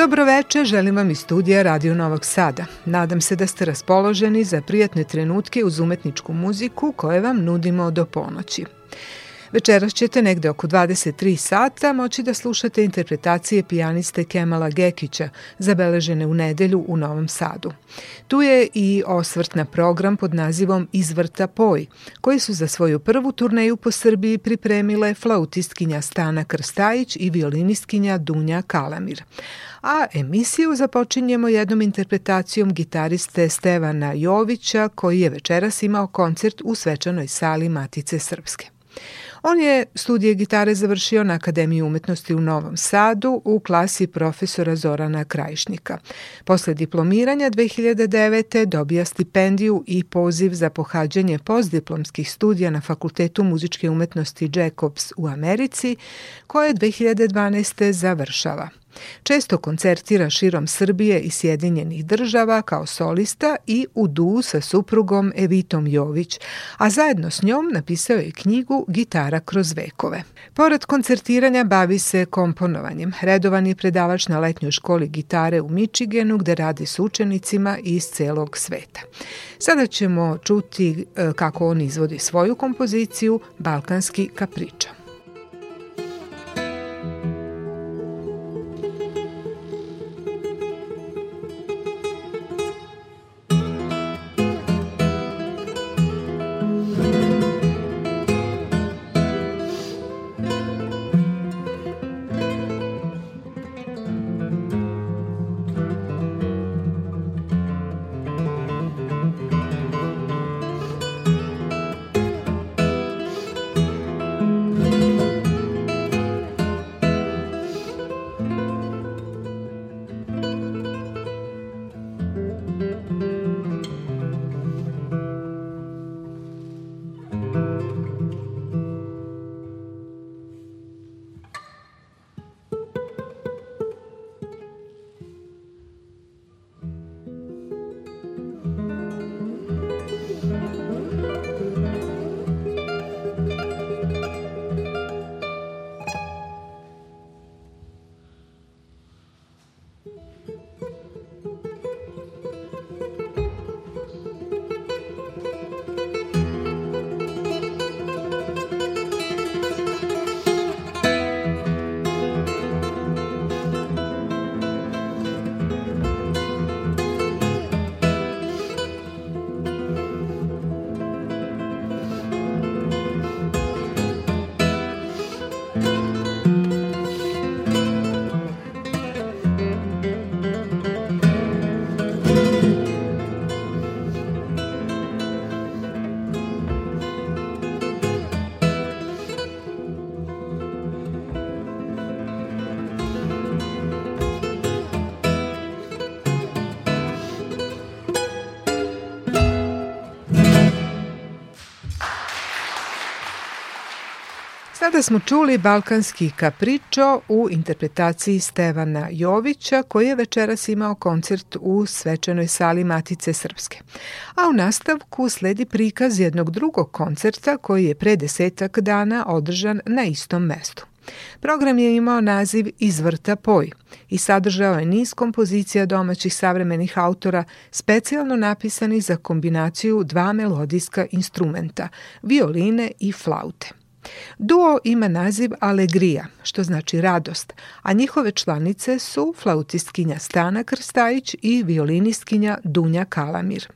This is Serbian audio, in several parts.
Dobroveče, želim vam iz studija Radio Novog Sada. Nadam se da ste raspoloženi za prijatne trenutke uz umetničku muziku koje vam nudimo do ponoći. Večeras ćete negde oko 23 sata moći da slušate interpretacije pijaniste Kemala Gekića, zabeležene u nedelju u Novom Sadu. Tu je i osvrt na program pod nazivom Izvrta poj, koji su za svoju prvu turneju po Srbiji pripremile flautistkinja Stana Krstajić i violinistkinja Dunja Kalamir a emisiju započinjemo jednom interpretacijom gitariste Stevana Jovića koji je večeras imao koncert u svečanoj sali Matice Srpske. On je studije gitare završio na Akademiji umetnosti u Novom Sadu u klasi profesora Zorana Krajišnika. Posle diplomiranja 2009. dobija stipendiju i poziv za pohađanje postdiplomskih studija na Fakultetu muzičke umetnosti Jacobs u Americi, koje 2012. završava. Često koncertira širom Srbije i Sjedinjenih država kao solista i u du sa suprugom Evitom Jović, a zajedno s njom napisao je knjigu Gitara kroz vekove. Pored koncertiranja bavi se komponovanjem. Redovan je predavač na letnjoj školi gitare u Mičigenu gde radi s učenicima iz celog sveta. Sada ćemo čuti e, kako on izvodi svoju kompoziciju Balkanski kapriča. Sada smo čuli Balkanski kapričo u interpretaciji Stevana Jovića koji je večeras imao koncert u svečanoj sali Matice Srpske. A u nastavku sledi prikaz jednog drugog koncerta koji je pre desetak dana održan na istom mestu. Program je imao naziv Izvrta poj i sadržao je niz kompozicija domaćih savremenih autora specijalno napisani za kombinaciju dva melodijska instrumenta, violine i flaute. Duo ima naziv Alegrija, što znači radost, a njihove članice su flautistkinja Stana Krstajić i violinistkinja Dunja Kalamir.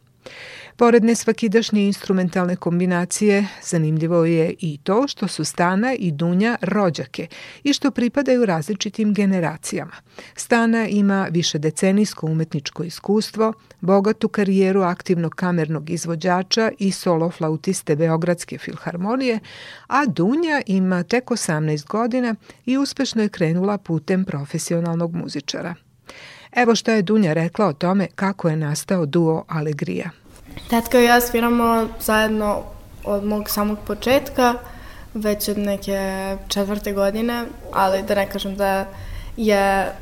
Pored nesvakidašnje instrumentalne kombinacije, zanimljivo je i to što su Stana i Dunja rođake i što pripadaju različitim generacijama. Stana ima više decenijsko umetničko iskustvo, bogatu karijeru aktivnog kamernog izvođača i solo flautiste Beogradske filharmonije, a Dunja ima tek 18 godina i uspešno je krenula putem profesionalnog muzičara. Evo šta je Dunja rekla o tome kako je nastao duo Alegrija. Tetka i ja sviramo zajedno od mog samog početka, već od neke četvrte godine, ali da ne kažem da je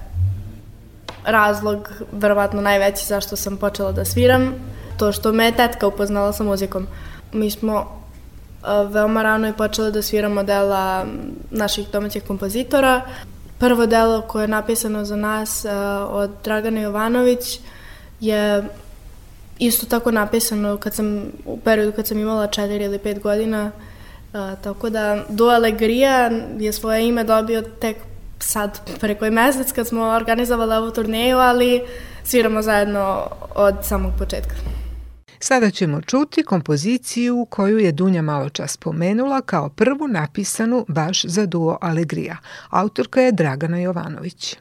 razlog verovatno najveći zašto sam počela da sviram, to što me je tetka upoznala sa muzikom. Mi smo veoma rano i počeli da sviramo dela naših domaćih kompozitora. Prvo delo koje je napisano za nas od Dragana Jovanović je isto tako napisano kad sam, u periodu kad sam imala 4 ili 5 godina, a, tako da Do Alegria je svoje ime dobio tek sad pre koji mesec kad smo organizovali ovu turneju, ali sviramo zajedno od samog početka. Sada ćemo čuti kompoziciju koju je Dunja malo čas spomenula kao prvu napisanu baš za duo Alegrija. Autorka je Dragana Jovanović.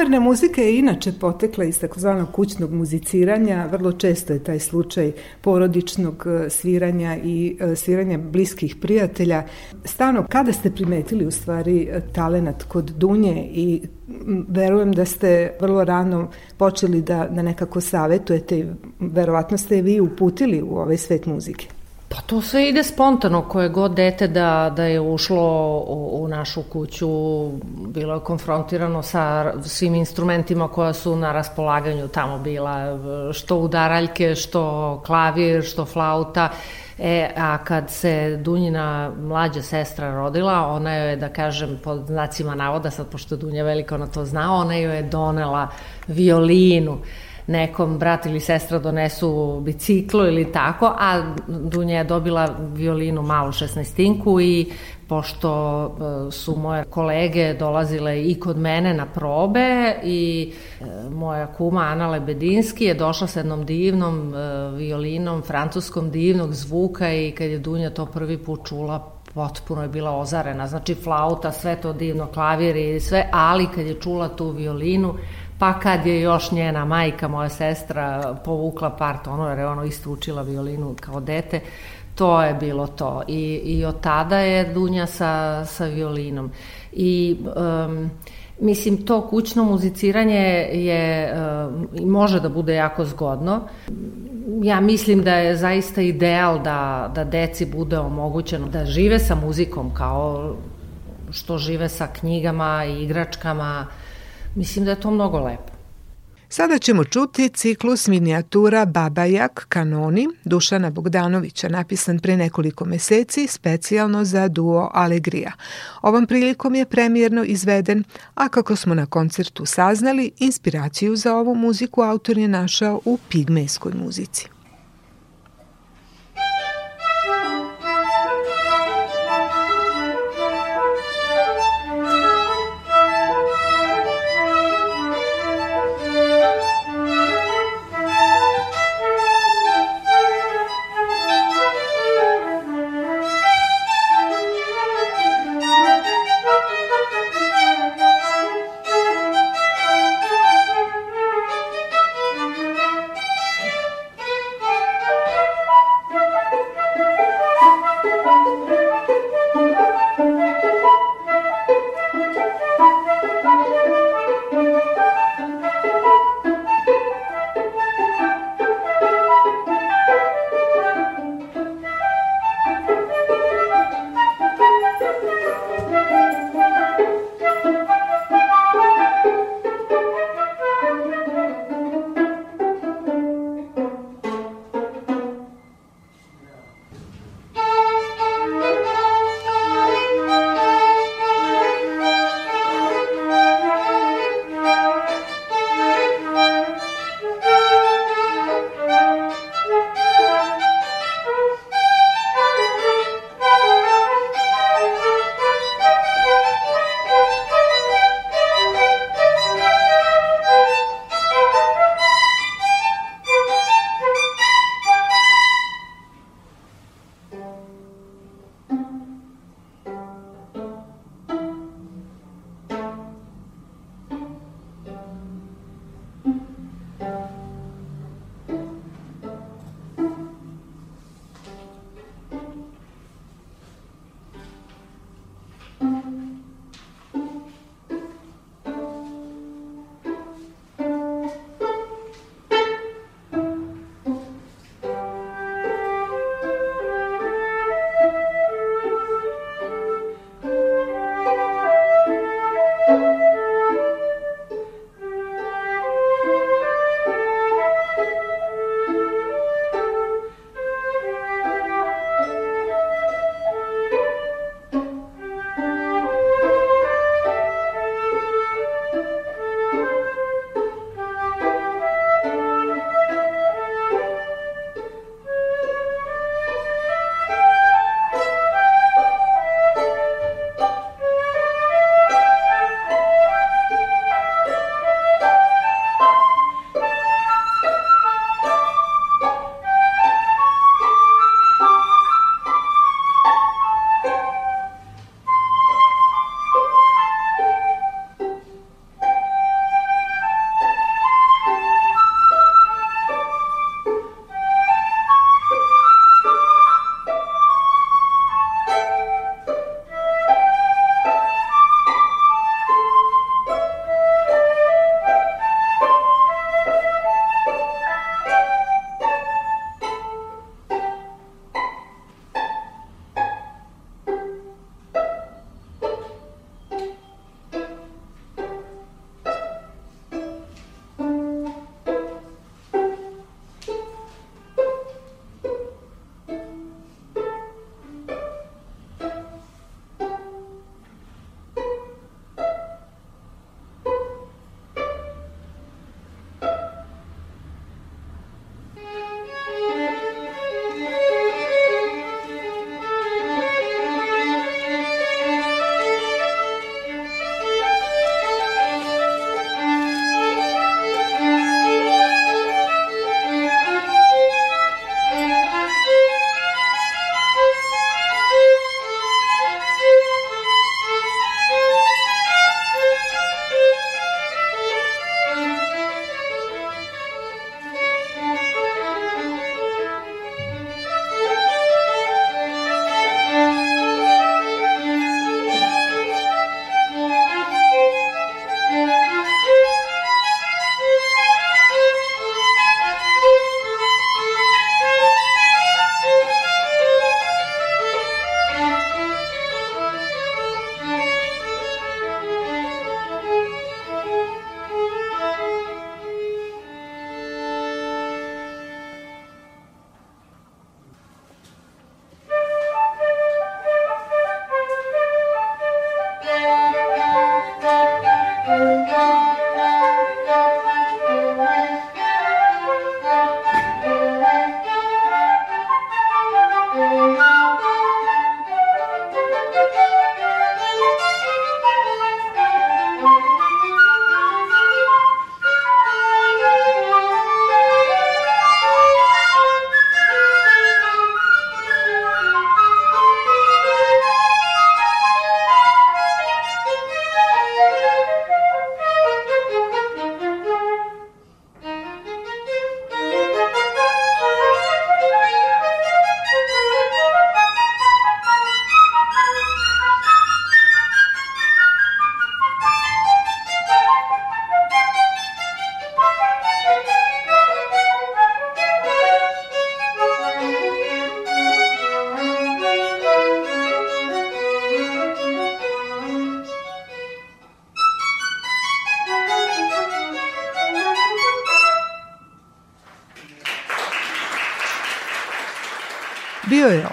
Kamerna muzika je inače potekla iz takozvanog kućnog muziciranja, vrlo često je taj slučaj porodičnog e, sviranja i e, sviranja bliskih prijatelja. Stano, kada ste primetili u stvari e, talenat kod Dunje i verujem da ste vrlo rano počeli da, da nekako savetujete, verovatno ste vi uputili u ovaj svet muzike. Pa to sve ide spontano, koje god dete da, da je ušlo u, u našu kuću, bilo je konfrontirano sa svim instrumentima koja su na raspolaganju tamo bila, što udaraljke, što klavir, što flauta. E, a kad se Dunjina mlađa sestra rodila, ona je, da kažem, pod znacima navoda, sad pošto Dunja velika, ona to zna, ona joj je donela violinu nekom brat ili sestra donesu biciklo ili tako, a Dunja je dobila violinu malu šestnestinku i pošto e, su moje kolege dolazile i kod mene na probe i e, moja kuma Ana Lebedinski je došla sa jednom divnom e, violinom, francuskom divnog zvuka i kad je Dunja to prvi put čula, potpuno je bila ozarena, znači flauta, sve to divno, klavir i sve, ali kad je čula tu violinu, pa kad je još njena majka, moja sestra, povukla par tonova, jer je ono isto učila violinu kao dete, to je bilo to. I, i od tada je Dunja sa, sa violinom. I um, mislim, to kućno muziciranje je, može da bude jako zgodno. Ja mislim da je zaista ideal da, da deci bude omogućeno da žive sa muzikom kao što žive sa knjigama i igračkama, Mislim da je to mnogo lepo. Sada ćemo čuti ciklus minijatura Babajak kanoni Dušana Bogdanovića, napisan pre nekoliko meseci specijalno za duo Alegrija. Ovom prilikom je premijerno izveden, a kako smo na koncertu saznali, inspiraciju za ovu muziku autor je našao u pigmejskoj muzici.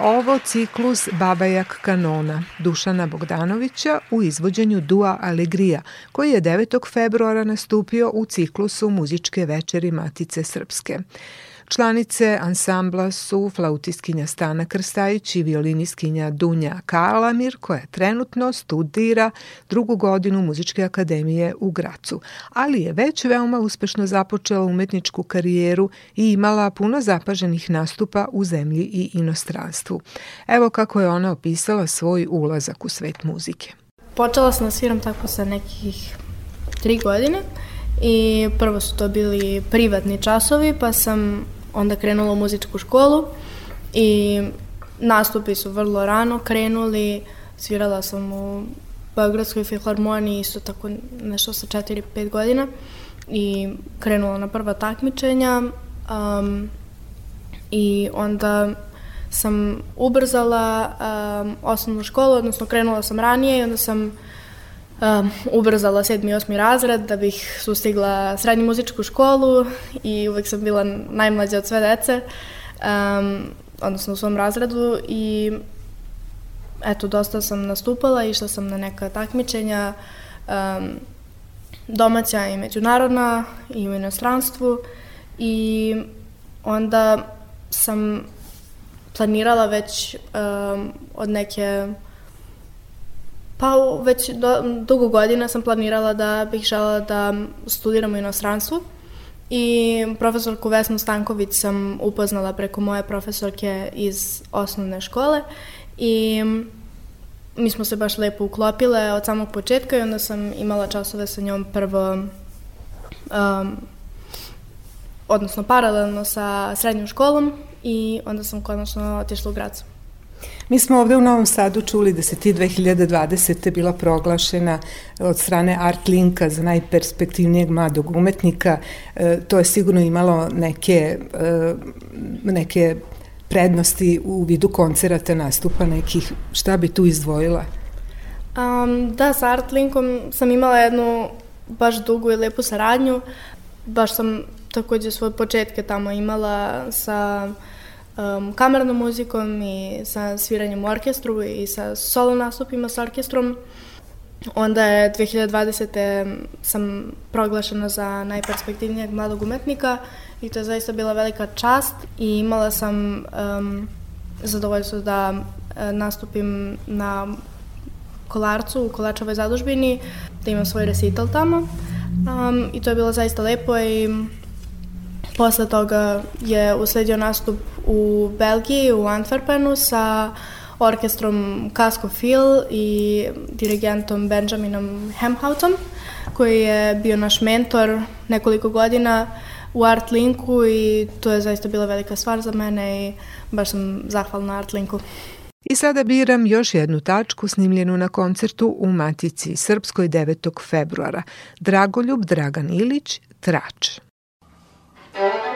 Ovo ciklus Babajak kanona Dušana Bogdanovića u izvođenju Dua Alegrija, koji je 9. februara nastupio u ciklusu muzičke večeri Matice Srpske. Članice ansambla su flautiskinja Stana Krstajić i violiniskinja Dunja Kalamir, koja trenutno studira drugu godinu Muzičke akademije u Gracu, ali je već veoma uspešno započela umetničku karijeru i imala puno zapaženih nastupa u zemlji i inostranstvu. Evo kako je ona opisala svoj ulazak u svet muzike. Počela sam da sviram tako sa nekih tri godine i prvo su to bili privatni časovi, pa sam onda krenula u muzičku školu i nastupi su vrlo rano krenuli, svirala sam u Beogradskoj filharmoniji isto tako nešto sa 4-5 godina i krenula na prva takmičenja um, i onda sam ubrzala um, osnovnu školu, odnosno krenula sam ranije i onda sam um, ubrzala sedmi i osmi razred da bih sustigla srednju muzičku školu i uvek sam bila najmlađa od sve dece, um, odnosno u svom razredu i eto, dosta sam nastupala, išla sam na neka takmičenja, um, domaća i međunarodna i u inostranstvu i onda sam planirala već um, od neke Pa već do, dugo godina sam planirala da bih žela da studiram u inostranstvu i profesorku Vesnu Stanković sam upoznala preko moje profesorke iz osnovne škole i mi smo se baš lepo uklopile od samog početka i onda sam imala časove sa njom prvo um, odnosno paralelno sa srednjom školom i onda sam konačno otišla u Gracu. Mi smo ovde u Novom Sadu čuli da se ti 2020. bila proglašena od strane Art Linka za najperspektivnijeg mladog umetnika. E, to je sigurno imalo neke, e, neke prednosti u vidu koncerata, nastupa nekih. Šta bi tu izdvojila? Um, da, sa Art Linkom sam imala jednu baš dugu i lepu saradnju. Baš sam takođe svoje početke tamo imala sa um, kamernom muzikom i sa sviranjem u orkestru i sa solo nastupima sa orkestrom. Onda je 2020. sam proglašena za najperspektivnijeg mladog umetnika i to je zaista bila velika čast i imala sam um, zadovoljstvo da nastupim na Kolarcu u Kolačevoj zadužbini, da imam svoj recital tamo um, i to je bilo zaista lepo i Posle toga je usledio nastup u Belgiji, u Antwerpenu sa orkestrom Casco Phil i dirigentom Benjaminom Hemhautom, koji je bio naš mentor nekoliko godina u Artlinku i to je zaista bila velika stvar za mene i baš sam zahvalna Artlinku. I sada biram još jednu tačku snimljenu na koncertu u Matici Srpskoj 9. februara. Dragoljub Dragan Ilić, Trač. Thank you.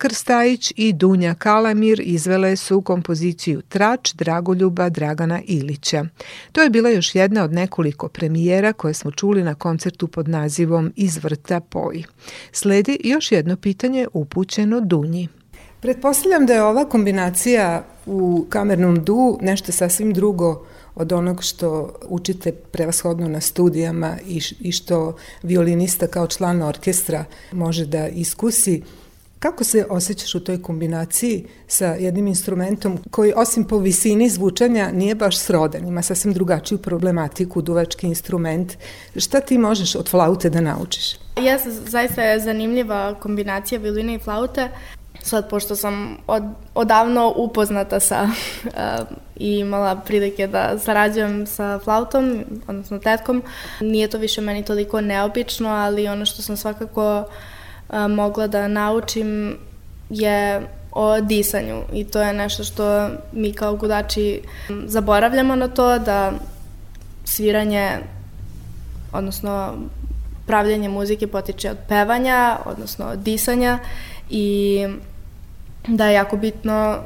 Krstajić i Dunja Kalamir izvele su kompoziciju Trač Dragoljuba Dragana Ilića. To je bila još jedna od nekoliko premijera koje smo čuli na koncertu pod nazivom Iz vrta poji. Sledi još jedno pitanje upućeno Dunji. Pretpostavljam da je ova kombinacija u kamernom du nešto sasvim drugo od onog što učite prevashodno na studijama i što violinista kao član orkestra može da iskusi. Kako se osjećaš u toj kombinaciji sa jednim instrumentom koji osim po visini zvučanja nije baš srodan, ima sasvim drugačiju problematiku, duvački instrument. Šta ti možeš od flaute da naučiš? Ja zaista je zanimljiva kombinacija violine i flaute. Sad, pošto sam od, odavno upoznata sa uh, i imala prilike da sarađujem sa flautom, odnosno tetkom, nije to više meni toliko neobično, ali ono što sam svakako uh, mogla da naučim je o disanju i to je nešto što mi kao gudači zaboravljamo na to da sviranje odnosno pravljanje muzike potiče od pevanja, odnosno od disanja i da je jako bitno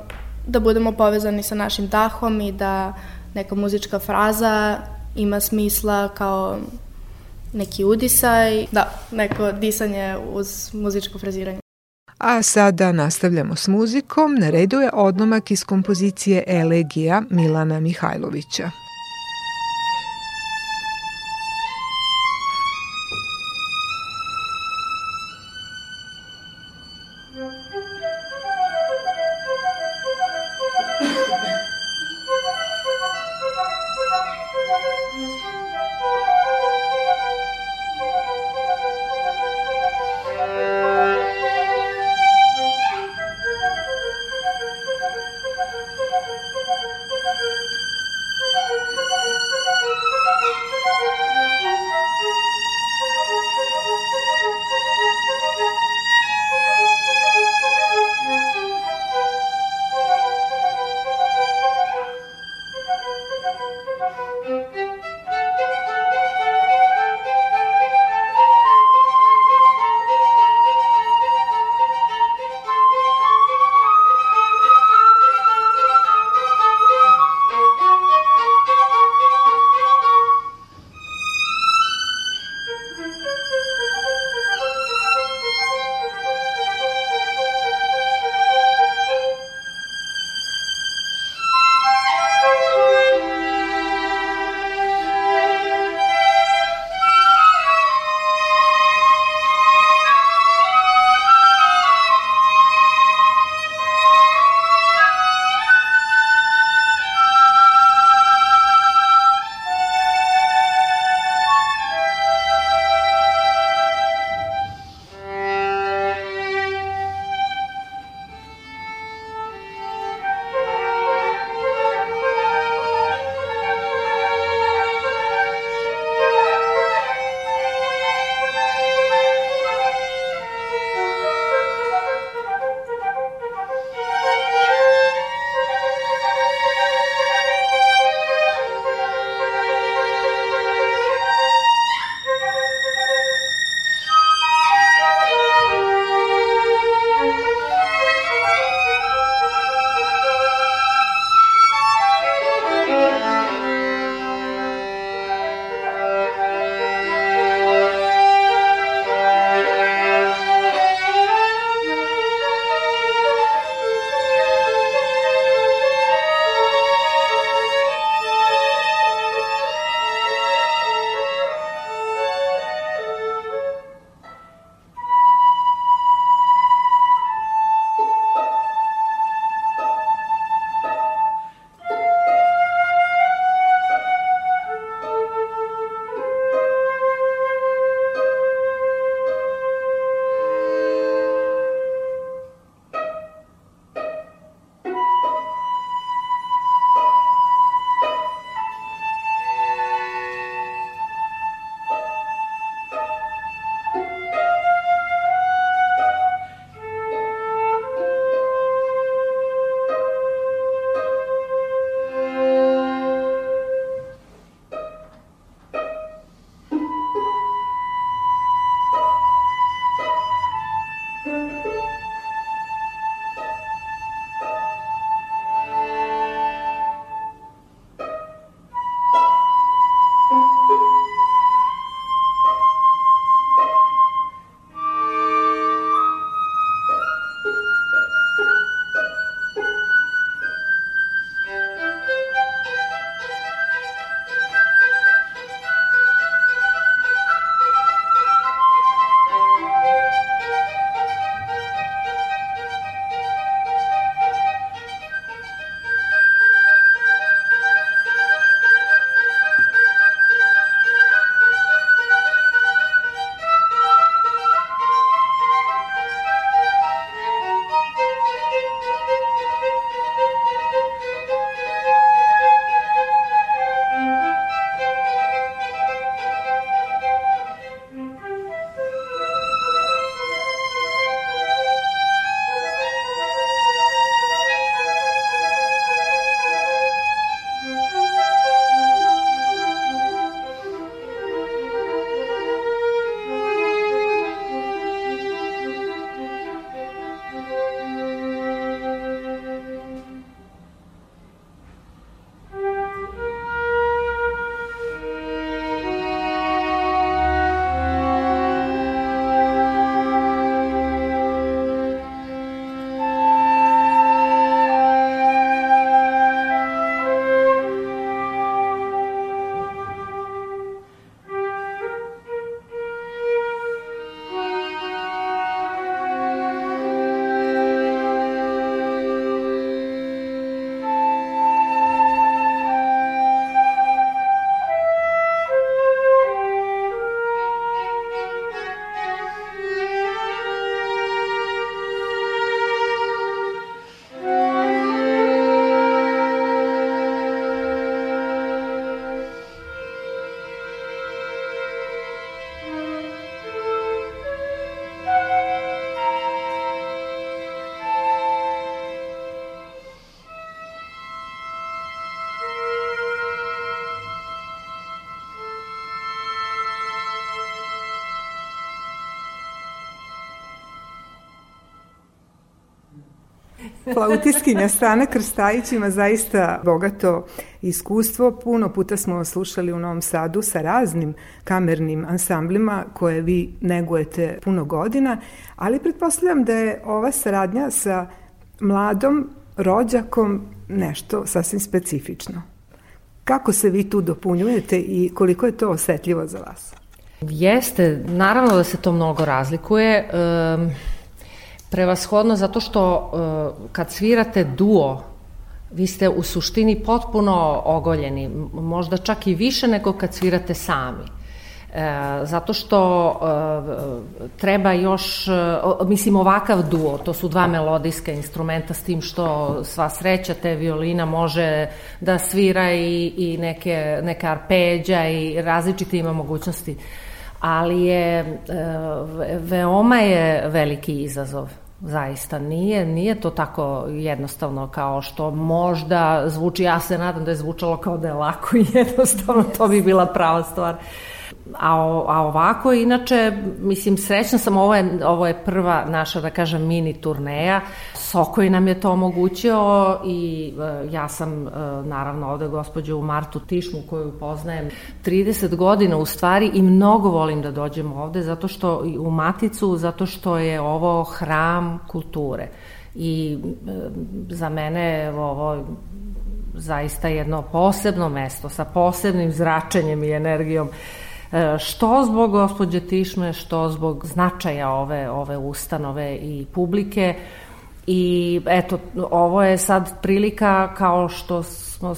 da budemo povezani sa našim dahom i da neka muzička fraza ima smisla kao neki udisaj, da, neko disanje uz muzičko fraziranje. A sada nastavljamo s muzikom. Na redu je odnomak iz kompozicije Elegija Milana Mihajlovića. Flautiskinja Stana Krstajić ima zaista bogato iskustvo. Puno puta smo slušali u Novom Sadu sa raznim kamernim ansamblima koje vi negujete puno godina, ali pretpostavljam da je ova saradnja sa mladom rođakom nešto sasvim specifično. Kako se vi tu dopunjujete i koliko je to osetljivo za vas? Jeste, naravno da se to mnogo razlikuje. Um, prevashodno zato što uh, kad svirate duo, vi ste u suštini potpuno ogoljeni, možda čak i više nego kad svirate sami. E, zato što e, treba još, e, mislim ovakav duo, to su dva melodijska instrumenta s tim što sva sreća te violina može da svira i, i neke, neka arpeđa i različite ima mogućnosti, ali je e, veoma je veliki izazov zaista nije, nije to tako jednostavno kao što možda zvuči, ja se nadam da je zvučalo kao da je lako i jednostavno, to bi bila prava stvar. A, a ovako, inače, mislim, srećna sam, ovo je, ovo je prva naša, da kažem, mini turneja. Sokoj nam je to omogućio i e, ja sam, e, naravno, ovde gospođu Martu Tišmu, koju poznajem 30 godina u stvari i mnogo volim da dođem ovde, zato što u Maticu, zato što je ovo hram kulture. I e, za mene ovo zaista jedno posebno mesto sa posebnim zračenjem i energijom. E, što zbog gospođe Tišme, što zbog značaja ove, ove ustanove i publike. I eto, ovo je sad prilika kao što smo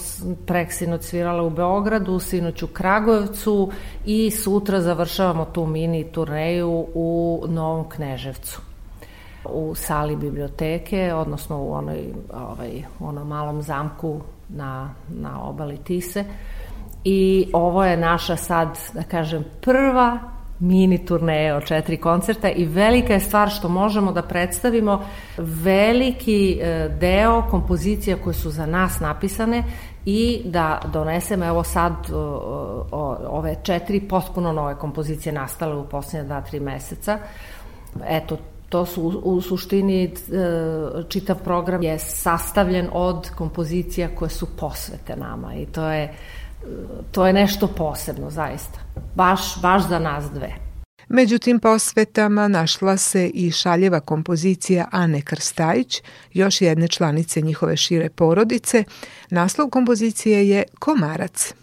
prek sinoć svirala u Beogradu, sinoć u Kragujevcu i sutra završavamo tu mini turneju u Novom Kneževcu u sali biblioteke, odnosno u onoj, ovaj, onom malom zamku na, na obali Tise. I ovo je naša sad, da kažem, prva mini turneja od četiri koncerta i velika je stvar što možemo da predstavimo veliki e, deo kompozicija koje su za nas napisane i da donesemo, evo sad ove četiri potpuno nove kompozicije nastale u posljednje dva, tri meseca. Eto, to su u suštini e, čitav program je sastavljen od kompozicija koje su posvete nama i to je to je nešto posebno, zaista. Baš, baš za nas dve. Među tim posvetama našla se i šaljeva kompozicija Ane Krstajić, još jedne članice njihove šire porodice. Naslov kompozicije je Komarac.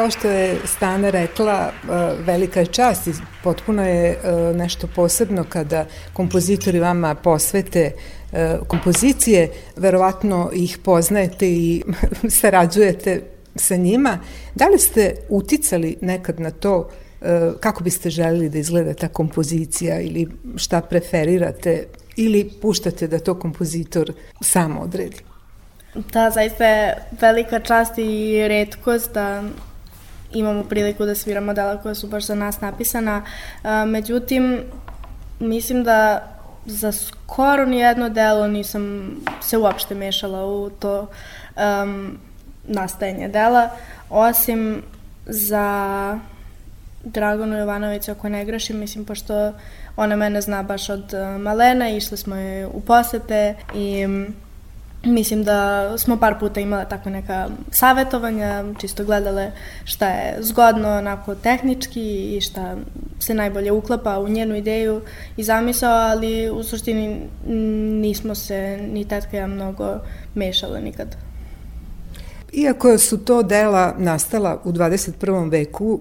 Kao što je Stana rekla, e, velika je čast i potpuno je e, nešto posebno kada kompozitori vama posvete e, kompozicije, verovatno ih poznajete i sarađujete sa njima. Da li ste uticali nekad na to kako biste želeli da izgleda ta kompozicija ili šta preferirate ili puštate da to kompozitor sam odredi? Da, zaista je velika čast i redkost da imamo priliku da sviramo dela koja su baš za nas napisana. Međutim, mislim da za skoro nijedno delo nisam se uopšte mešala u to um, nastajanje dela, osim za Dragonu Jovanovića, ako ne grešim, mislim, pošto ona mene zna baš od malena, išli smo je u posete i Mislim da smo par puta imale tako neka savetovanja, čisto gledale šta je zgodno onako tehnički i šta se najbolje uklapa u njenu ideju i zamisao, ali u suštini nismo se ni tetka ja mnogo mešale nikad. Iako su to dela nastala u 21. veku,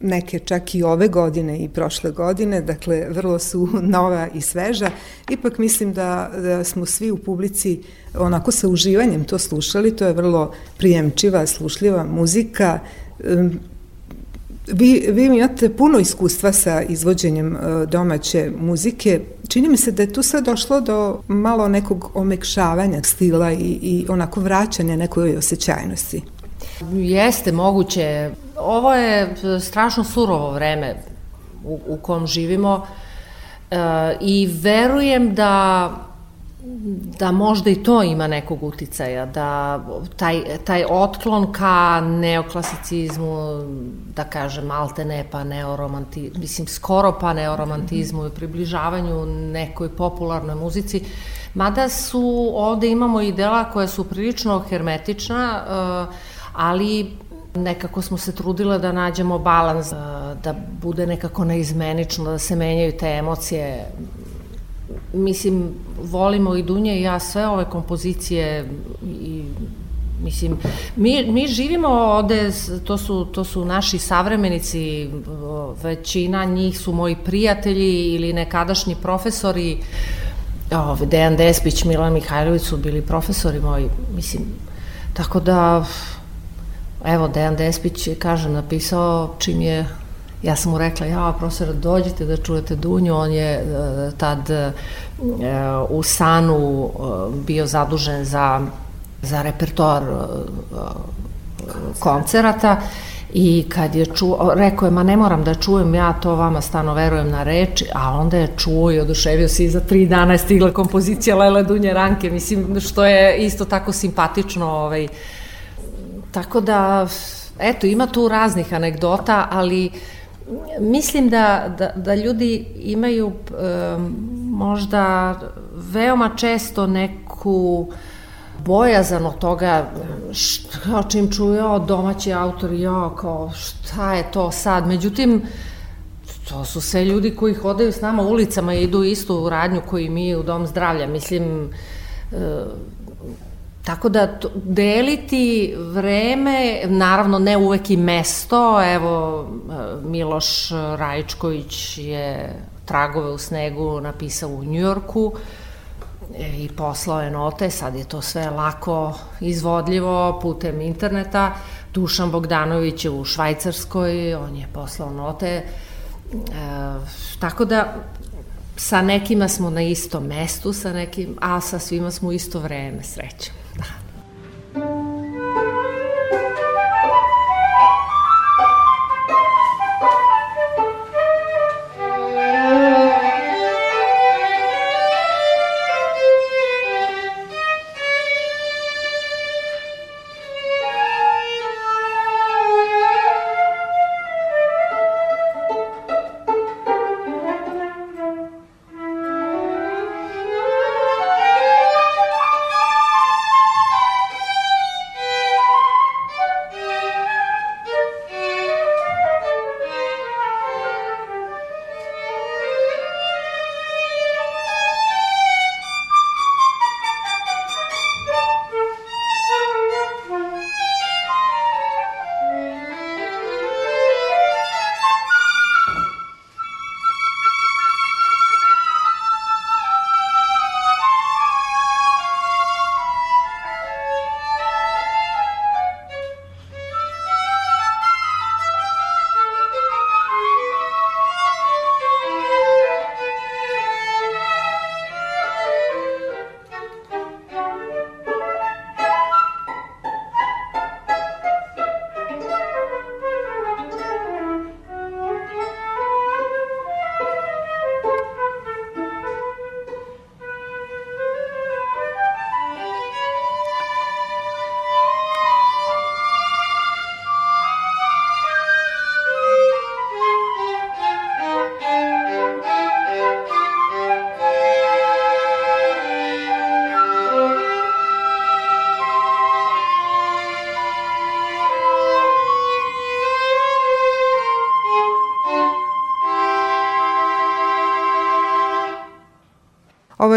neke čak i ove godine i prošle godine, dakle vrlo su nova i sveža. Ipak mislim da, da smo svi u publici onako sa uživanjem to slušali, to je vrlo prijemčiva, slušljiva muzika. Vi, vi imate puno iskustva sa izvođenjem e, domaće muzike. Čini mi se da je tu sad došlo do malo nekog omekšavanja stila i, i onako vraćanja nekoj osjećajnosti. Jeste moguće. Ovo je strašno surovo vreme u, u kom živimo e, i verujem da da možda i to ima nekog uticaja, da taj, taj otklon ka neoklasicizmu, da kažem, malte ne pa neoromantizmu, mislim, skoro pa neoromantizmu i približavanju nekoj popularnoj muzici, mada su, ovde imamo i dela koja su prilično hermetična, uh, ali nekako smo se trudile da nađemo balans, da bude nekako neizmenično, da se menjaju te emocije. Mislim, volimo i Dunja i ja sve ove kompozicije i Mislim, mi, mi živimo ovde, to su, to su naši savremenici, većina njih su moji prijatelji ili nekadašnji profesori, Ove, Dejan Despić, Milan Mihajlović su bili profesori moji, mislim, tako da Evo, Dejan Despić je, kažem, napisao čim je Ja sam mu rekla, ja, profesor, dođite da čujete Dunju, on je uh, tad uh, u Sanu uh, bio zadužen za, za repertoar koncerata i kad je čuo, rekao je, ma ne moram da čujem, ja to vama stano verujem na reči, a onda je čuo i oduševio se i za tri dana je stigla kompozicija Lela Dunje Ranke, mislim, što je isto tako simpatično, ovaj, uh, Tako da, eto, ima tu raznih anegdota, ali mislim da, da, da ljudi imaju e, možda veoma često neku bojazan od toga što, čim čuju domaći autor, ja, kao šta je to sad, međutim, to su sve ljudi koji hodaju s nama ulicama i idu isto u radnju koji mi u Dom zdravlja, mislim, e, Tako da deliti vreme, naravno ne uvek i mesto, evo Miloš Rajičković je Tragove u snegu napisao u Njujorku e, i poslao je note, sad je to sve lako izvodljivo putem interneta. Dušan Bogdanović je u Švajcarskoj, on je poslao note. E, tako da sa nekima smo na istom mestu, sa nekim, a sa svima smo u isto vreme, srećem. Ovo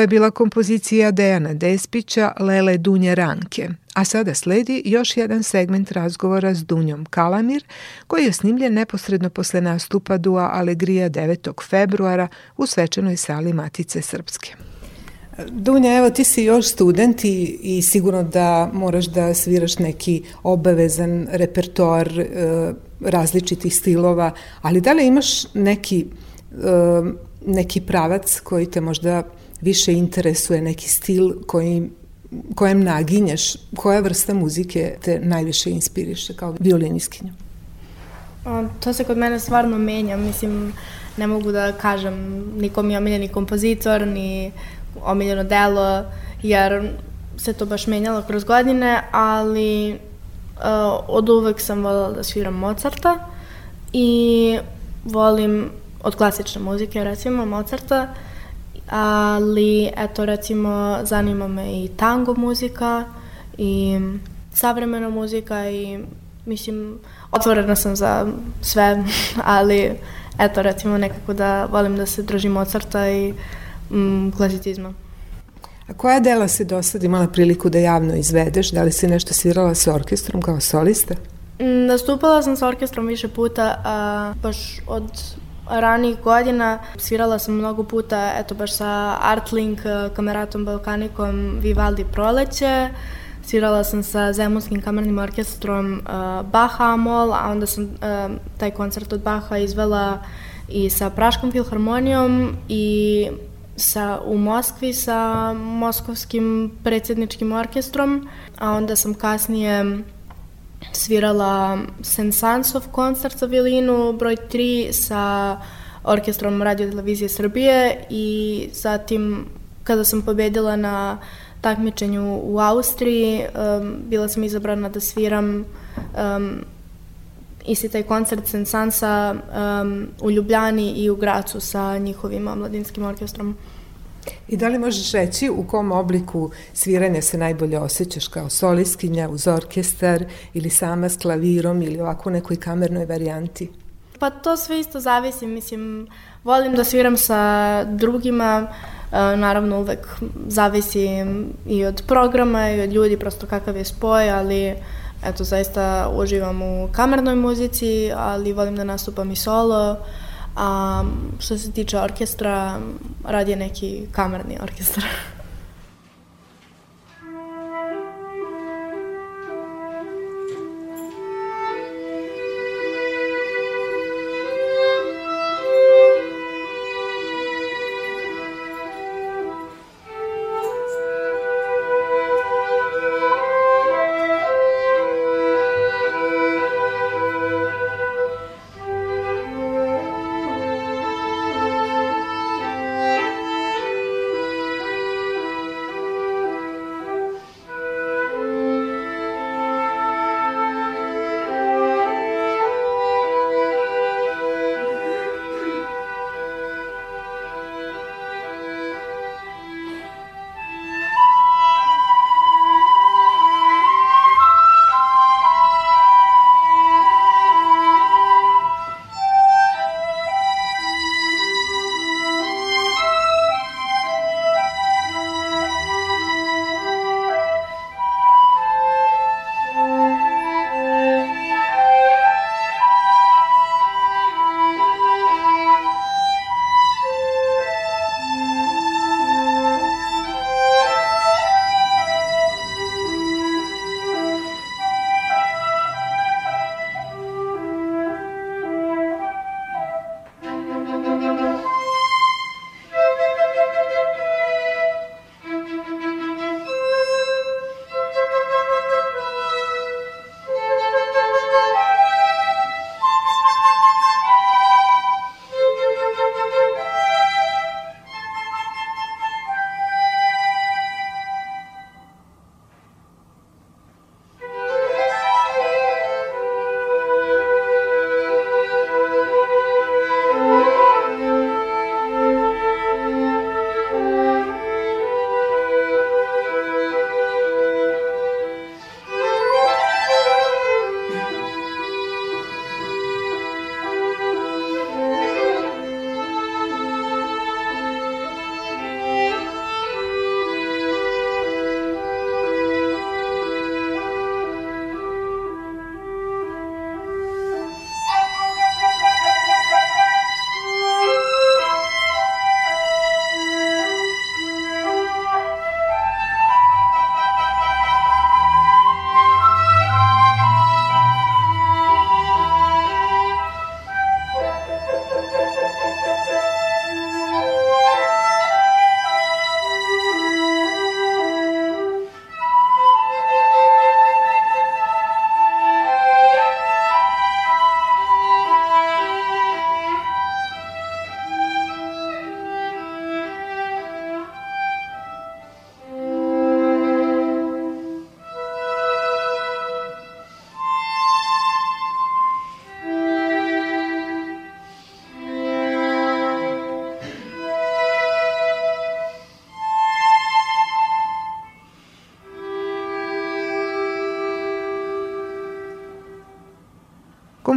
je bila kompozicija Dejana Despića Lele Dunje Ranke, a sada sledi još jedan segment razgovora s Dunjom Kalamir, koji je snimljen neposredno posle nastupa Dua Alegrija 9. februara u svečanoj sali Matice Srpske. Dunja, evo ti si još student i, i sigurno da moraš da sviraš neki obavezan repertoar e, različitih stilova, ali da li imaš neki, e, neki pravac koji te možda više interesuje, neki stil koji, kojem naginješ, koja vrsta muzike te najviše inspiriše kao violiniskinju? To se kod mene stvarno menja, mislim, ne mogu da kažem nikom je omiljeni kompozitor, ni omiljeno delo, jer se to baš menjalo kroz godine, ali uh, od uvek sam voljela da sviram Mozarta i volim od klasične muzike, recimo Mozarta, ali eto recimo zanima me i tango muzika i savremena muzika i mislim otvorena sam za sve, ali eto recimo nekako da volim da se držim Mozarta i mm, klasicizma. A koja dela si do sad imala priliku da javno izvedeš? Da li si nešto svirala sa orkestrom kao solista? Mm, nastupala sam sa orkestrom više puta, a, baš od ranih godina svirala sam mnogo puta, eto baš sa Artlink, Kameratom Balkanikom, Vivaldi Proleće, svirala sam sa Zemunskim kamernim orkestrom uh, Baha Amol, a onda sam uh, taj koncert od Baha izvela i sa Praškom filharmonijom i sa, u Moskvi sa Moskovskim predsjedničkim orkestrom, a onda sam kasnije svirala Sensansov koncert za violinu broj 3 sa orkestrom Radio Televizije Srbije i zatim kada sam pobedila na takmičenju u Austriji, um, bila sam izabrana da sviram um, isti taj koncert Sensansa um, u Ljubljani i u Gracu sa njihovim mladinskim orkestrom. I da li možeš reći u kom obliku sviranja se najbolje osjećaš kao soliskinja uz orkestar ili sama s klavirom ili ovako u nekoj kamernoj varijanti? Pa to sve isto zavisi, mislim, volim da sviram sa drugima, e, naravno uvek zavisi i od programa i od ljudi, prosto kakav je spoj, ali eto, zaista uživam u kamernoj muzici, ali volim da nastupam i solo, a što se tiče orkestra, radi je neki kamerni orkestar.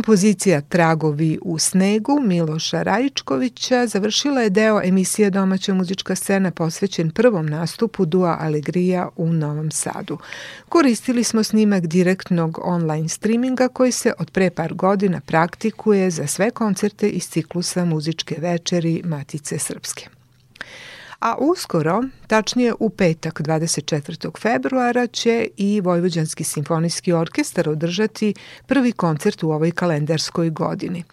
Kompozicija Tragovi u snegu Miloša Rajičkovića završila je deo emisije Domaća muzička scena posvećen prvom nastupu Dua Alegrija u Novom Sadu. Koristili smo snimak direktnog online streaminga koji se od pre par godina praktikuje za sve koncerte iz ciklusa muzičke večeri Matice Srpske. A uskoro, tačnije u petak 24. februara će i Vojvođanski simfonijski orkestar održati prvi koncert u ovoj kalendarskoj godini.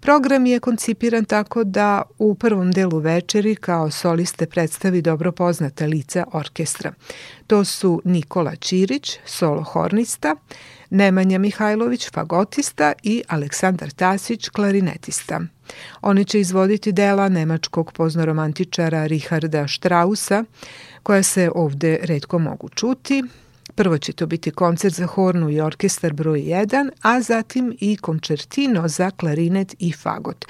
Program je koncipiran tako da u prvom delu večeri kao soliste predstavi dobro poznata lica orkestra. To su Nikola Ćirić, solo hornista, Nemanja Mihajlović, fagotista i Aleksandar Tasić, klarinetista. Oni će izvoditi dela nemačkog poznoromantičara Richarda Strausa, koja se ovde redko mogu čuti, Prvo će to biti koncert za hornu i orkestar broj 1, a zatim i koncertino za klarinet i fagot.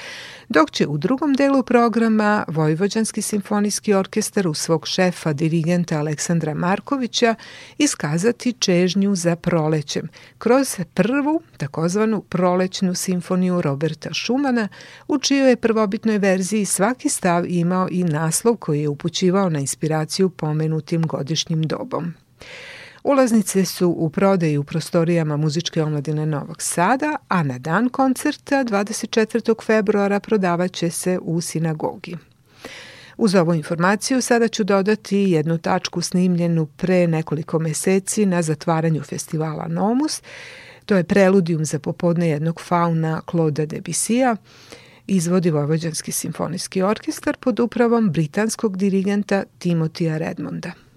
Dok će u drugom delu programa Vojvođanski simfonijski orkestar u svog šefa dirigenta Aleksandra Markovića iskazati čežnju za prolećem kroz prvu takozvanu prolećnu simfoniju Roberta Šumana u čijoj je prvobitnoj verziji svaki stav imao i naslov koji je upućivao na inspiraciju pomenutim godišnjim dobom. Ulaznice su u prodaji u prostorijama Muzičke omladine Novog Sada, a na dan koncerta 24. februara prodavaće se u sinagogi. Uz ovu informaciju sada ću dodati jednu tačku snimljenu pre nekoliko meseci na zatvaranju festivala Nomus. To je preludijum za popodne jednog fauna Claude Debussy-a, izvodi Vojvođanski simfonijski orkestar pod upravom britanskog dirigenta Timotija Redmonda.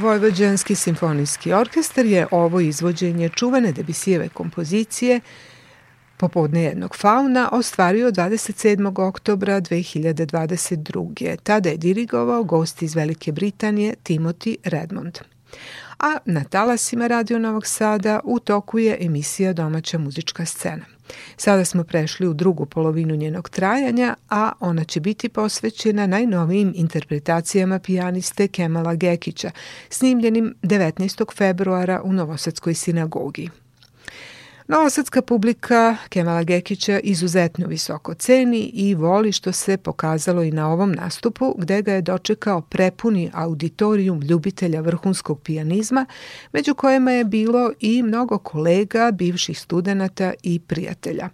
Vojvođanski simfonijski orkestar je ovo izvođenje čuvane Debisijeve kompozicije Popodne jednog fauna ostvario 27. oktobra 2022. Tada je dirigovao gost iz Velike Britanije Timothy Redmond. A na talasima Radio Novog Sada u toku je emisija Domaća muzička scena. Sada smo prešli u drugu polovinu njenog trajanja, a ona će biti posvećena najnovijim interpretacijama pijaniste Kemala Gekića, snimljenim 19. februara u Novosadskoj sinagogi. Novosadska publika Kemala Gekića izuzetno visoko ceni i voli što se pokazalo i na ovom nastupu gde ga je dočekao prepuni auditorijum ljubitelja vrhunskog pijanizma, među kojima je bilo i mnogo kolega, bivših studenta i prijatelja.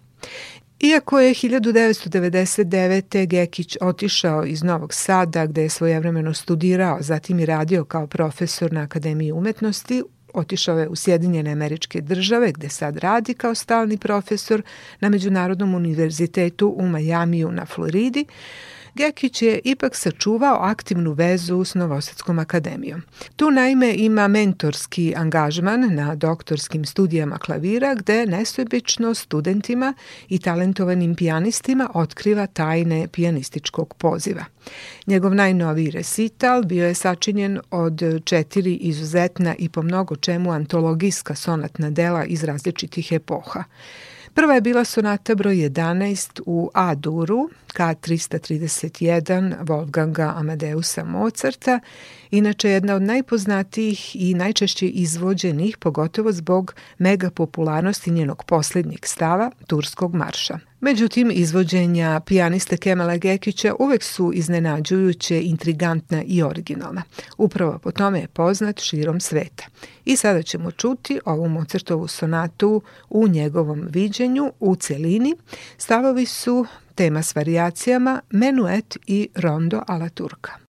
Iako je 1999. Gekić otišao iz Novog Sada gde je svojevremeno studirao, zatim i radio kao profesor na Akademiji umetnosti, Otišao je u Sjedinjene američke države gde sad radi kao stalni profesor na Međunarodnom univerzitetu u Majamiju na Floridi, Gekić je ipak sačuvao aktivnu vezu s Novosadskom akademijom. Tu naime ima mentorski angažman na doktorskim studijama klavira gde nesebično studentima i talentovanim pijanistima otkriva tajne pijanističkog poziva. Njegov najnoviji resital bio je sačinjen od četiri izuzetna i po mnogo čemu antologijska sonatna dela iz različitih epoha. Prva je bila sonata broj 11 u A-duru, K331 Wolfganga Amadeusa Mozarta, inače jedna od najpoznatijih i najčešće izvođenih, pogotovo zbog mega popularnosti njenog poslednjeg stava, Turskog marša. Međutim, izvođenja pijaniste Kemala Gekića uvek su iznenađujuće, intrigantna i originalna. Upravo po tome je poznat širom sveta. I sada ćemo čuti ovu Mozartovu sonatu u njegovom viđenju u celini. Stavovi su tema s variacijama Menuet i Rondo alla Turka.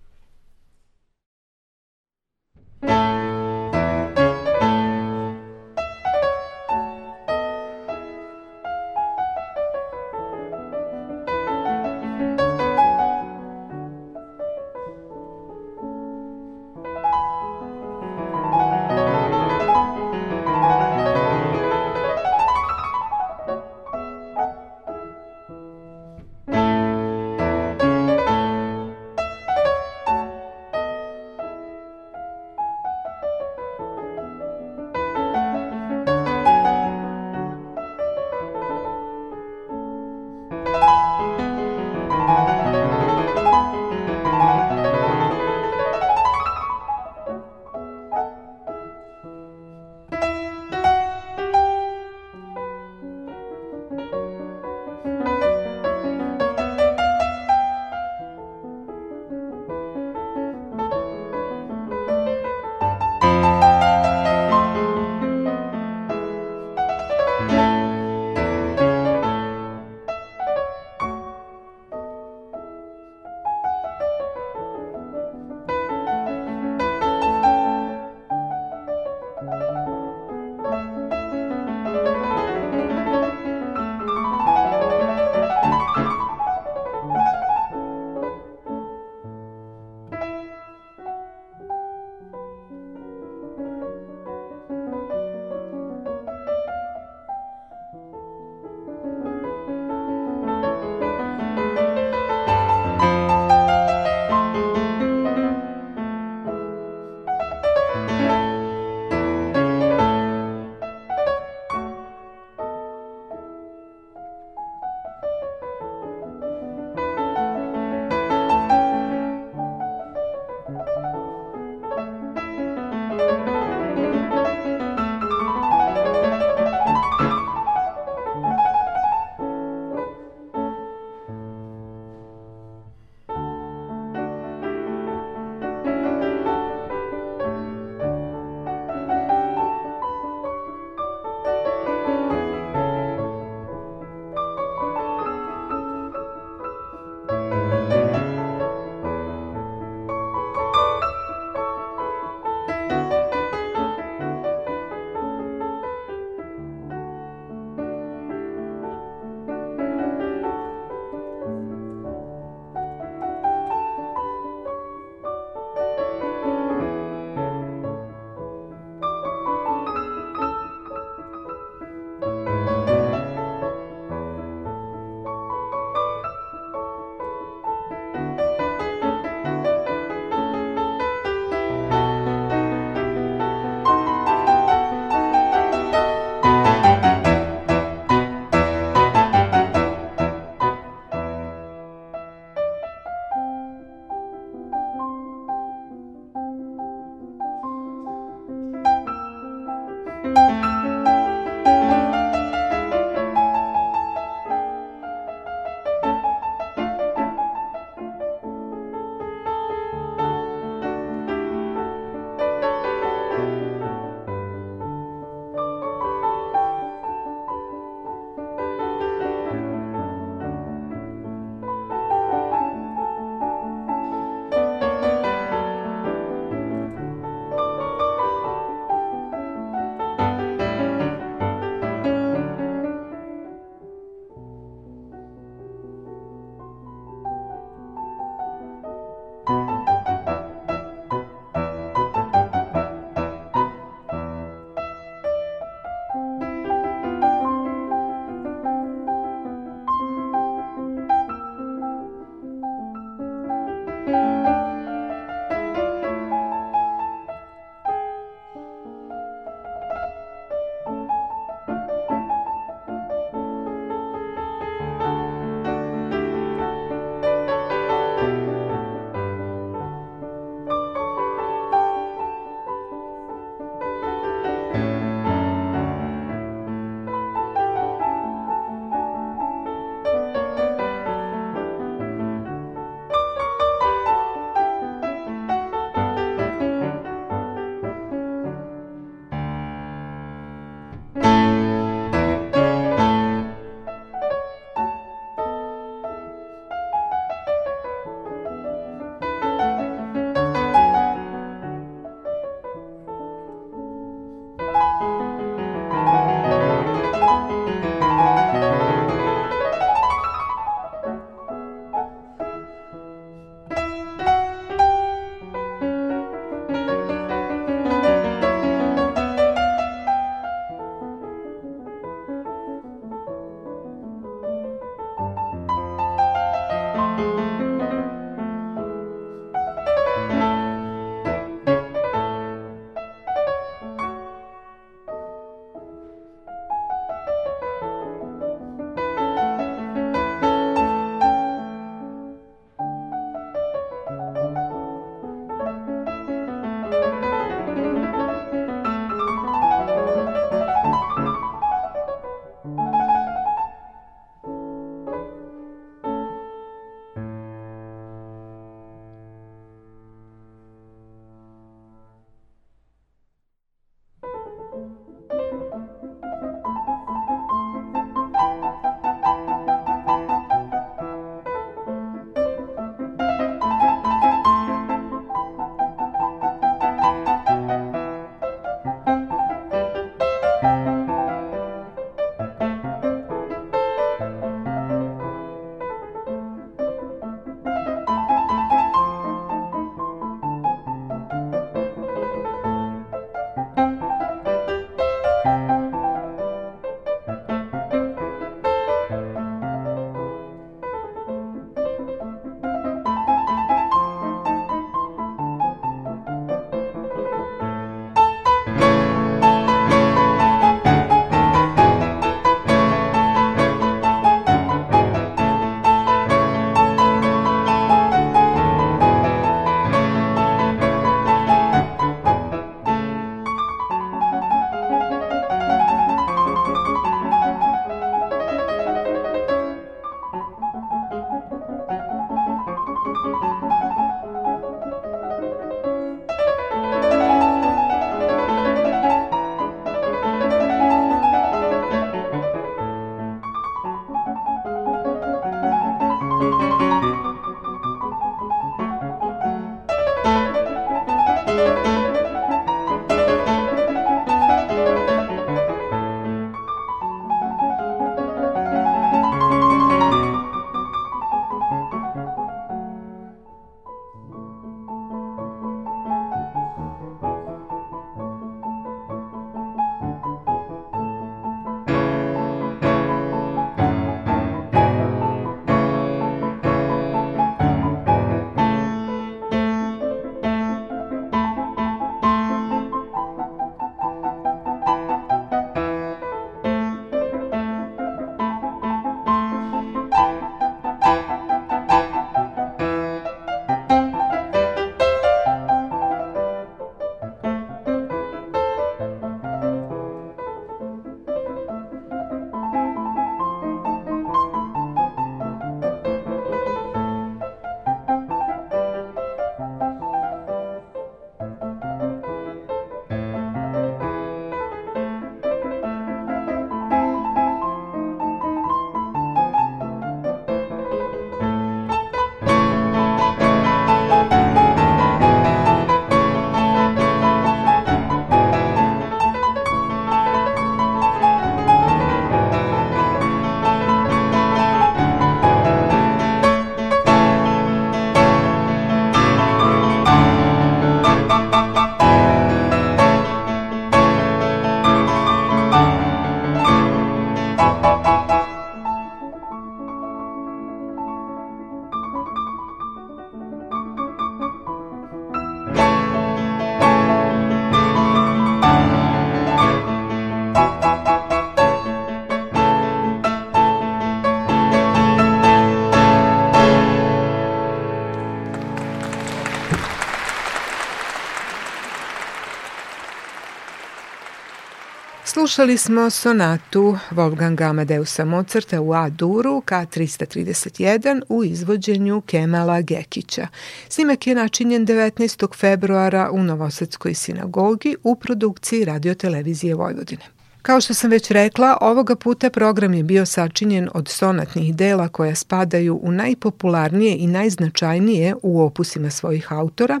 Slušali smo sonatu Wolfganga Amadeusa Mozarta u A-duru K331 u izvođenju Kemala Gekića. Snimak je načinjen 19. februara u Novosadskoj sinagogi u produkciji radiotelevizije Vojvodine. Kao što sam već rekla, ovoga puta program je bio sačinjen od sonatnih dela koja spadaju u najpopularnije i najznačajnije u opusima svojih autora,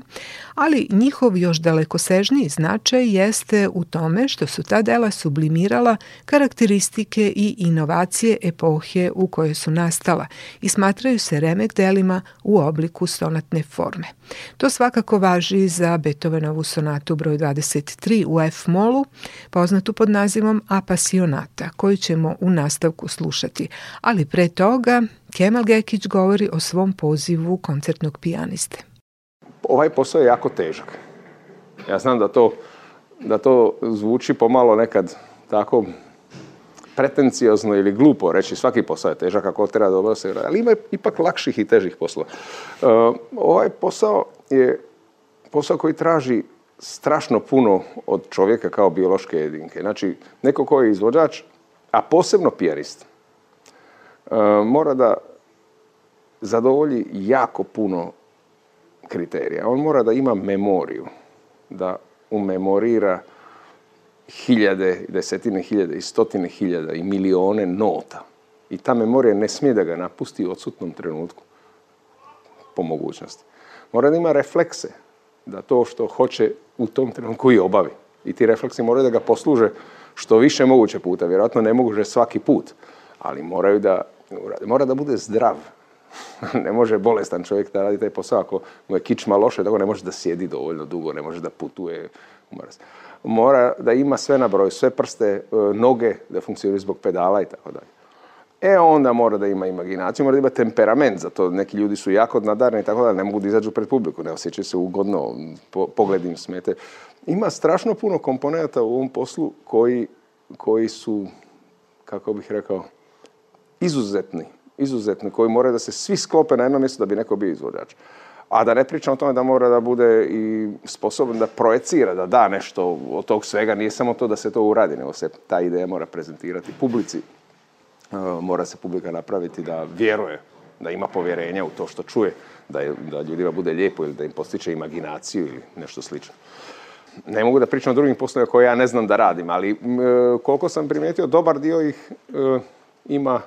ali njihov još dalekosežniji značaj jeste u tome što su ta dela sublimirala karakteristike i inovacije epohe u kojoj su nastala i smatraju se remek delima u obliku sonatne forme. To svakako važi za Beethovenovu sonatu broj 23 u F-molu, poznatu pod nazivom Apasionata, koju ćemo u nastavku slušati, ali pre toga Kemal Gekić govori o svom pozivu koncertnog pijaniste ovaj posao je jako težak. Ja znam da to, da to zvuči pomalo nekad tako pretenciozno ili glupo reći svaki posao je težak ako treba dobro se ali ima ipak lakših i težih poslova. Uh, ovaj posao je posao koji traži strašno puno od čovjeka kao biološke jedinke. Znači, neko ko je izvođač, a posebno pijanist, uh, mora da zadovolji jako puno kriterija. On mora da ima memoriju, da umemorira hiljade, desetine hiljade i stotine hiljada i milione nota. I ta memorija ne smije da ga napusti u odsutnom trenutku, po mogućnosti. Mora da ima reflekse, da to što hoće u tom trenutku i obavi. I ti refleksi moraju da ga posluže što više moguće puta. Vjerojatno ne mogu svaki put, ali moraju da, mora da bude zdrav, ne može bolestan čovjek da radi taj posao ako mu je kičma loše, tako ne može da sjedi dovoljno dugo, ne može da putuje. Mora da ima sve na broju, sve prste, e, noge da funkcioniraju zbog pedala i tako dalje. E onda mora da ima imaginaciju, mora da ima temperament za to. Neki ljudi su jako nadarni i tako dalje, ne mogu da izađu pred publiku, ne osjećaju se ugodno, po, pogled im smete. Ima strašno puno komponenta u ovom poslu koji, koji su, kako bih rekao, izuzetni izuzetni, koji moraju da se svi sklope na jedno mjesto da bi neko bio izvođač. A da ne pričam o tome da mora da bude i sposoban da projecira, da da nešto od tog svega. Nije samo to da se to uradi, nego se ta ideja mora prezentirati publici. E, mora se publika napraviti da vjeruje, da ima povjerenja u to što čuje, da, je, da ljudima bude lijepo ili da im postiče imaginaciju ili nešto slično. Ne mogu da pričam o drugim poslovima koje ja ne znam da radim, ali e, koliko sam primijetio, dobar dio ih e, ima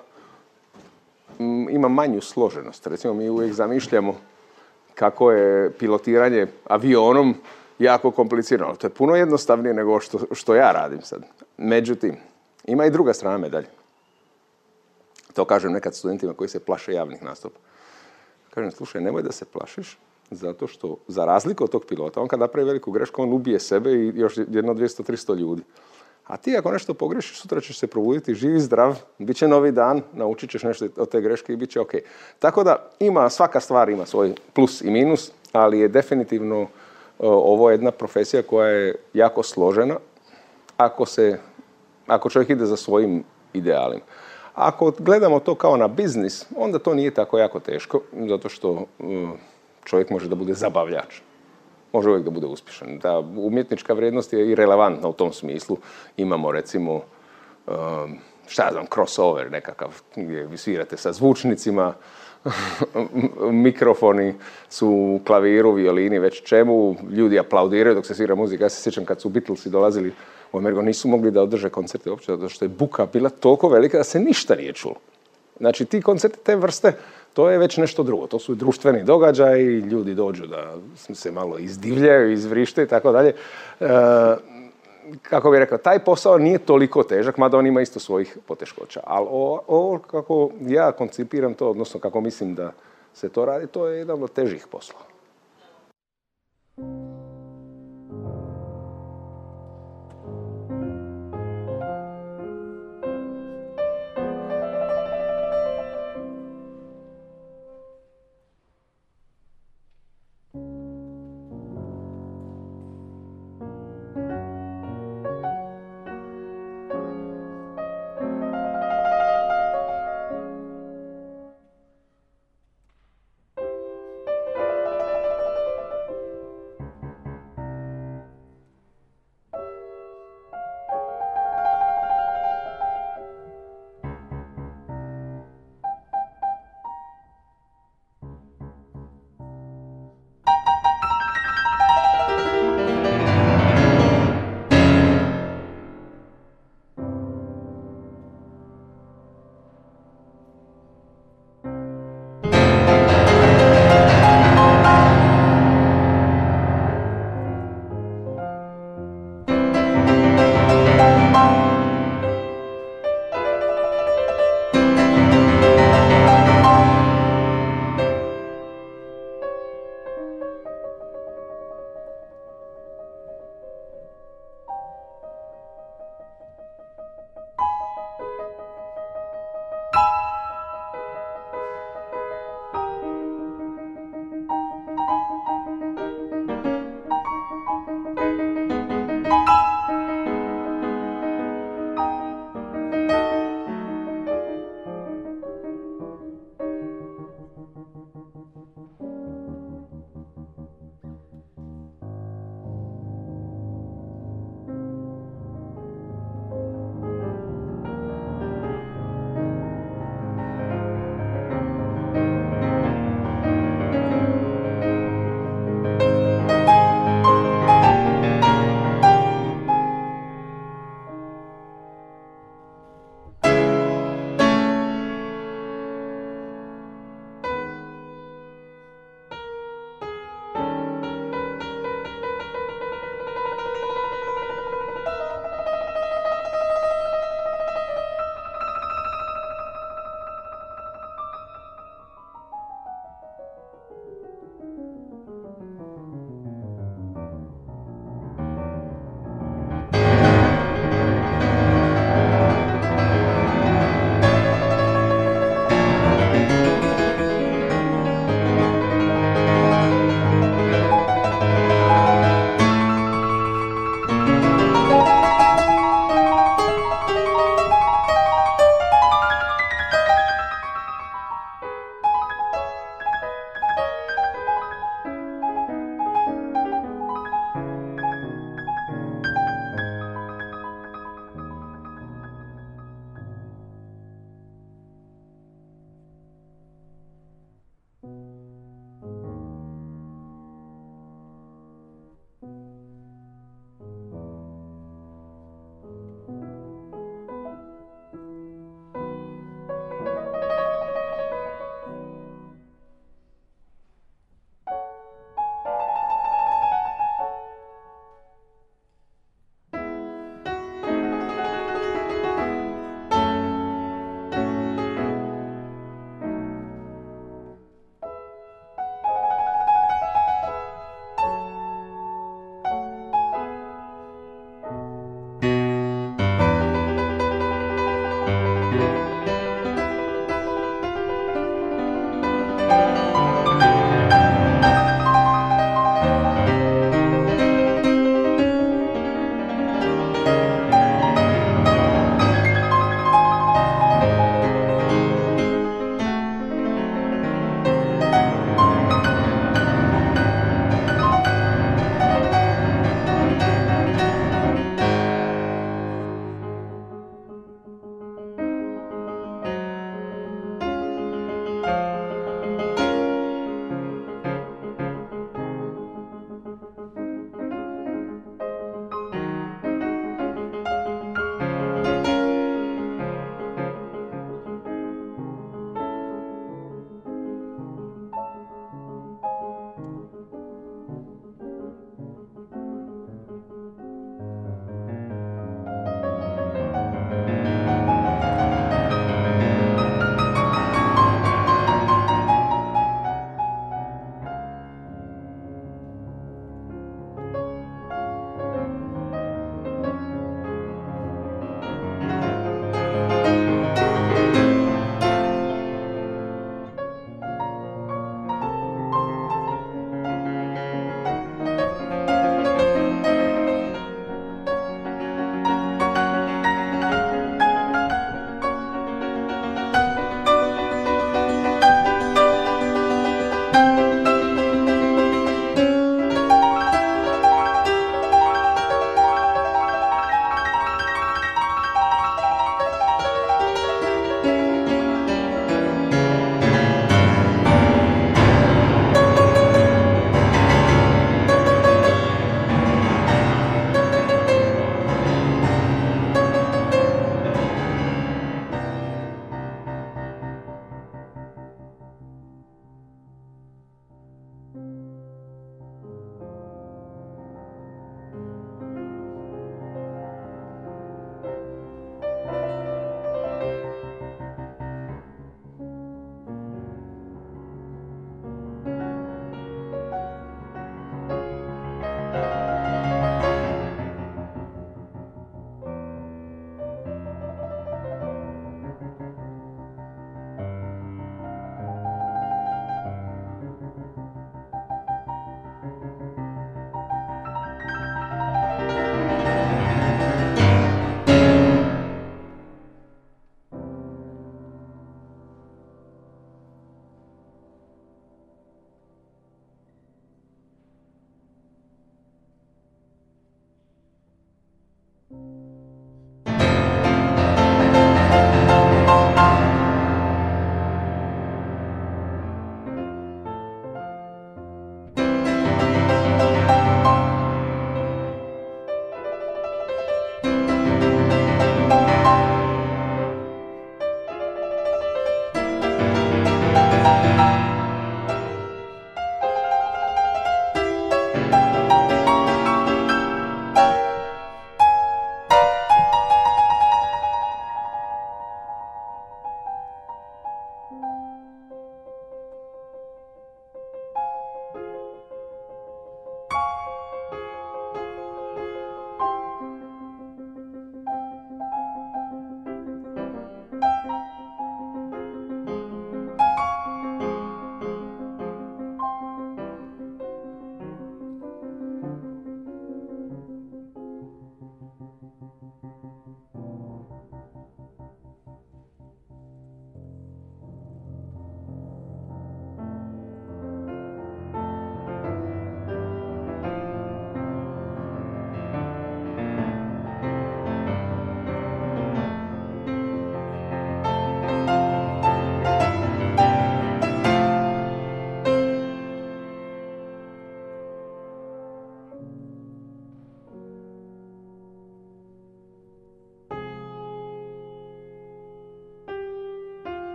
ima manju složenost. Recimo, mi uvijek zamišljamo kako je pilotiranje avionom jako komplicirano. To je puno jednostavnije nego što, što ja radim sad. Međutim, ima i druga strana medalje. To kažem nekad studentima koji se plaše javnih nastupa. Kažem, slušaj, nemoj da se plašiš, zato što, za razliku od tog pilota, on kad napravi veliku grešku, on ubije sebe i još jedno 200-300 ljudi. A ti ako nešto pogrešiš, sutra ćeš se probuditi živi, zdrav, bit će novi dan, naučit ćeš nešto od te greške i bit će ok. Tako da ima, svaka stvar ima svoj plus i minus, ali je definitivno ovo jedna profesija koja je jako složena ako, se, ako čovjek ide za svojim idealima. Ako gledamo to kao na biznis, onda to nije tako jako teško, zato što čovjek može da bude zabavljač može uvijek da bude uspješan. Ta umjetnička vrijednost je i relevantna u tom smislu. Imamo recimo, um, šta znam, crossover nekakav gdje vi svirate sa zvučnicima, mikrofoni su u klaviru, violini, već čemu, ljudi aplaudiraju dok se svira muzika. Ja se sjećam kad su Beatlesi dolazili u Ameriku, nisu mogli da održe koncerte uopće, zato što je buka bila toliko velika da se ništa nije čulo. Znači, ti koncerti te vrste to je već nešto drugo. To su društveni događaji, ljudi dođu da se malo izdivljaju, izvrište i tako dalje. E, kako bih rekao, taj posao nije toliko težak, mada on ima isto svojih poteškoća. Ali ovo kako ja koncipiram to, odnosno kako mislim da se to radi, to je jedan od težih poslova.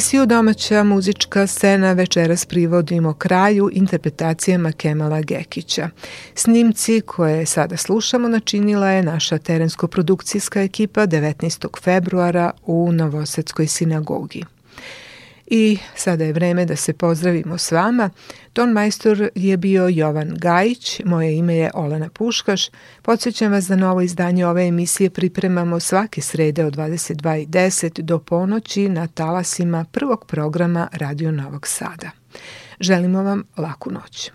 Emisiju Domaća muzička scena večeras privodimo kraju interpretacijama Kemala Gekića. Snimci koje sada slušamo načinila je naša terensko-produkcijska ekipa 19. februara u Novosadskoj sinagogi. I sada je vreme da se pozdravimo s vama. Ton majstor je bio Jovan Gajić, moje ime je Olena Puškaš. Podsećam vas da novo izdanje ove emisije pripremamo svake srede od 22.10 do ponoći na talasima prvog programa Radio Novog Sada. Želimo vam laku noć.